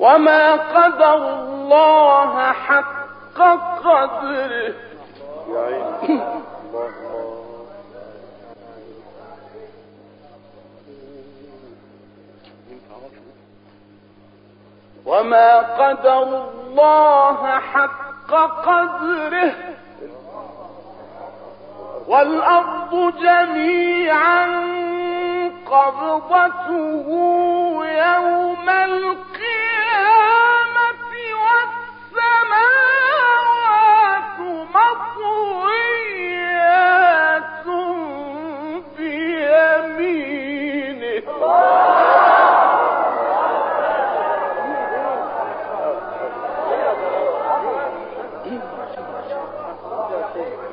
وما قدر الله حق قدره. وما قدر الله حق قدره. والأرض جميعا قبضته يوم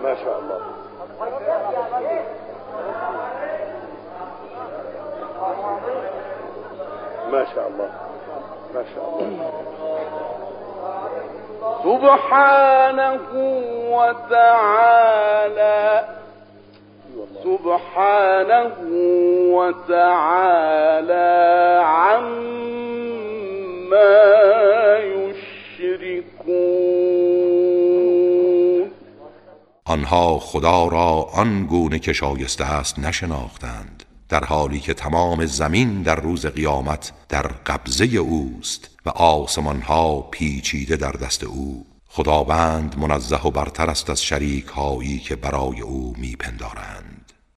ما شاء الله. ما شاء الله. ما شاء الله. سبحانه وتعالى. سبحانه وتعالى عما يشركون. آنها خدا را آن گونه که شایسته است نشناختند در حالی که تمام زمین در روز قیامت در قبضه اوست و آسمان ها پیچیده در دست او. خداوند منزه و برتر است از شریک هایی که برای او میپندارند.